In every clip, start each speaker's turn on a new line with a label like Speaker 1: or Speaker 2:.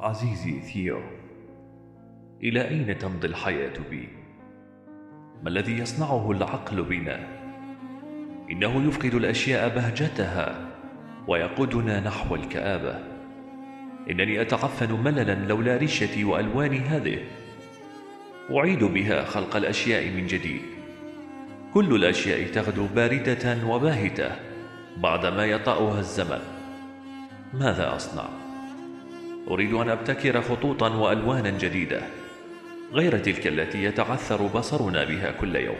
Speaker 1: عزيزي ثيو إلى أين تمضي الحياة بي؟ ما الذي يصنعه العقل بنا؟ إنه يفقد الأشياء بهجتها ويقودنا نحو الكآبة إنني أتعفن مللا لولا رشتي وألواني هذه أعيد بها خلق الأشياء من جديد كل الأشياء تغدو باردة وباهتة بعدما يطأها الزمن ماذا أصنع؟ أريد أن أبتكر خطوطا وألوانا جديدة غير تلك التي يتعثر بصرنا بها كل يوم.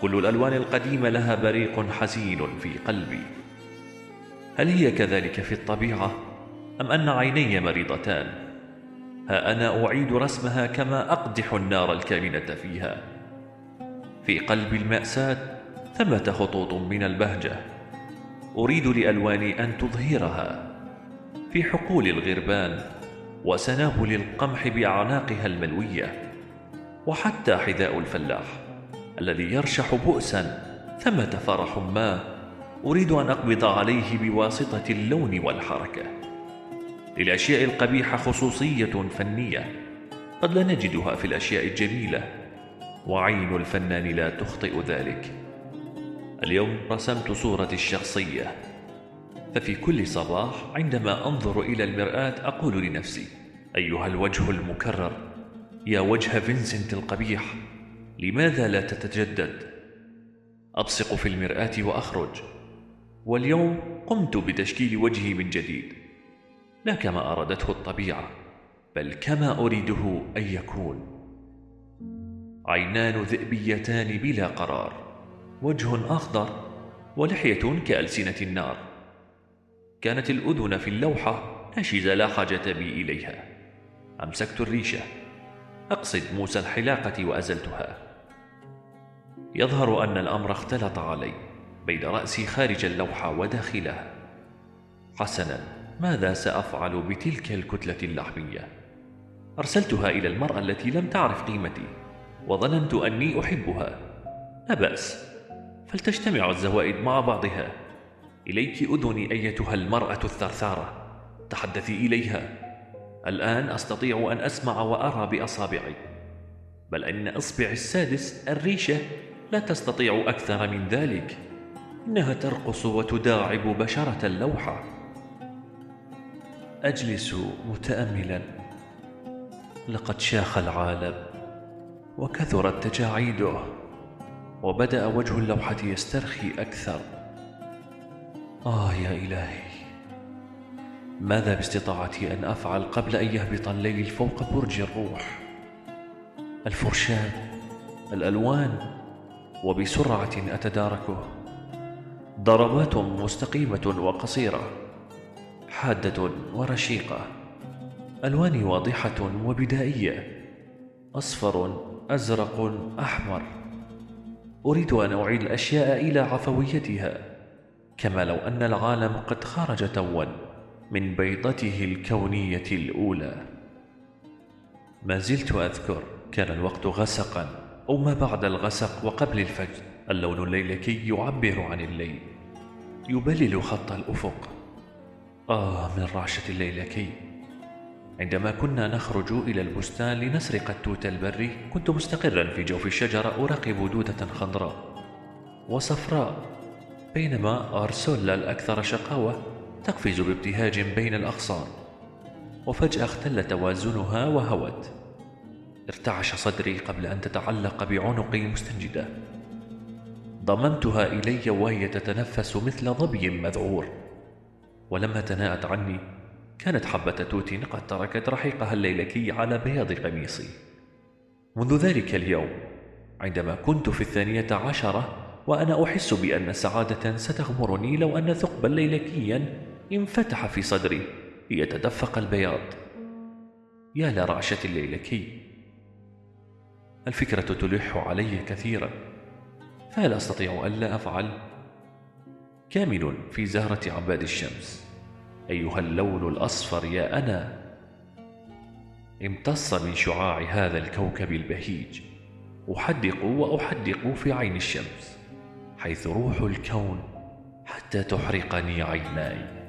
Speaker 1: كل الألوان القديمة لها بريق حزين في قلبي. هل هي كذلك في الطبيعة؟ أم أن عيني مريضتان؟ ها أنا أعيد رسمها كما أقدح النار الكامنة فيها. في قلب المأساة ثمة خطوط من البهجة. أريد لألواني أن تظهرها. في حقول الغربان وسنابل القمح بأعناقها الملوية وحتى حذاء الفلاح الذي يرشح بؤسا ثمة فرح ما أريد أن أقبض عليه بواسطة اللون والحركة. للأشياء القبيحة خصوصية فنية قد لا نجدها في الأشياء الجميلة وعين الفنان لا تخطئ ذلك. اليوم رسمت صورتي الشخصية ففي كل صباح عندما أنظر إلى المرآة أقول لنفسي أيها الوجه المكرر يا وجه فينسنت القبيح لماذا لا تتجدد؟ أبصق في المرآة وأخرج. واليوم قمت بتشكيل وجهي من جديد لا كما أرادته الطبيعة بل كما أريده أن يكون. عينان ذئبيتان بلا قرار وجه أخضر ولحية كألسنة النار. كانت الأذن في اللوحة ناشزة لا حاجة بي إليها. أمسكت الريشة. أقصد موسى الحلاقة وأزلتها. يظهر أن الأمر اختلط علي بين رأسي خارج اللوحة وداخلها حسنا ماذا سأفعل بتلك الكتلة اللحمية؟ أرسلتها إلى المرأة التي لم تعرف قيمتي وظننت أني أحبها. لا بأس. فلتجتمع الزوائد مع بعضها. إليك أذني أيتها المرأة الثرثارة. تحدثي إليها. الآن أستطيع أن أسمع وأرى بأصابعي. بل أن إصبع السادس الريشة لا تستطيع أكثر من ذلك. إنها ترقص وتداعب بشرة اللوحة. أجلس متأملا. لقد شاخ العالم وكثرت تجاعيده. وبدأ وجه اللوحة يسترخي أكثر. آه يا إلهي. ماذا باستطاعتي أن أفعل قبل أن يهبط الليل فوق برج الروح؟ الفرشاة الألوان وبسرعة أتداركه. ضربات مستقيمة وقصيرة حادة ورشيقة. ألوان واضحة وبدائية. أصفر أزرق أحمر. أريد أن أعيد الأشياء إلى عفويتها. كما لو أن العالم قد خرج توا من بيضته الكونية الأولى. ما زلت أذكر كان الوقت غسقا أو ما بعد الغسق وقبل الفجر. اللون الليلكي يعبر عن الليل يبلل خط الأفق. آه من رعشة الليلكي. عندما كنا نخرج إلى البستان لنسرق التوت البري كنت مستقرا في جوف الشجرة أراقب دودة خضراء وصفراء. بينما أرسولا الأكثر شقاوة تقفز بابتهاج بين الأغصان وفجأة اختل توازنها وهوت. ارتعش صدري قبل أن تتعلق بعنقي مستنجدة. ضممتها إلي وهي تتنفس مثل ظبي مذعور. ولما تناءت عني كانت حبة توت قد تركت رحيقها الليلكي على بياض قميصي منذ ذلك اليوم عندما كنت في الثانية عشرة وأنا أحس بأن سعادة ستغمرني لو أن ثقبا ليلكيا انفتح في صدري ليتدفق البياض. يا لرعشة الليلكي الفكرة تلح علي كثيرا فهل أستطيع ألا أفعل؟ كامل في زهرة عباد الشمس. أيها اللون الأصفر يا أنا. امتص من شعاع هذا الكوكب البهيج. أحدق وأحدق في عين الشمس. حيث روح الكون حتى تحرقني عيناي.